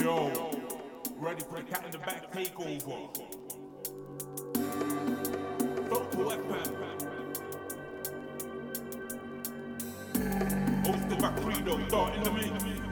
Yo, ready for the cat in the back takeover. Total FM. Hosted by Credo, start in the mix.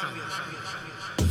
上面上面上面上面。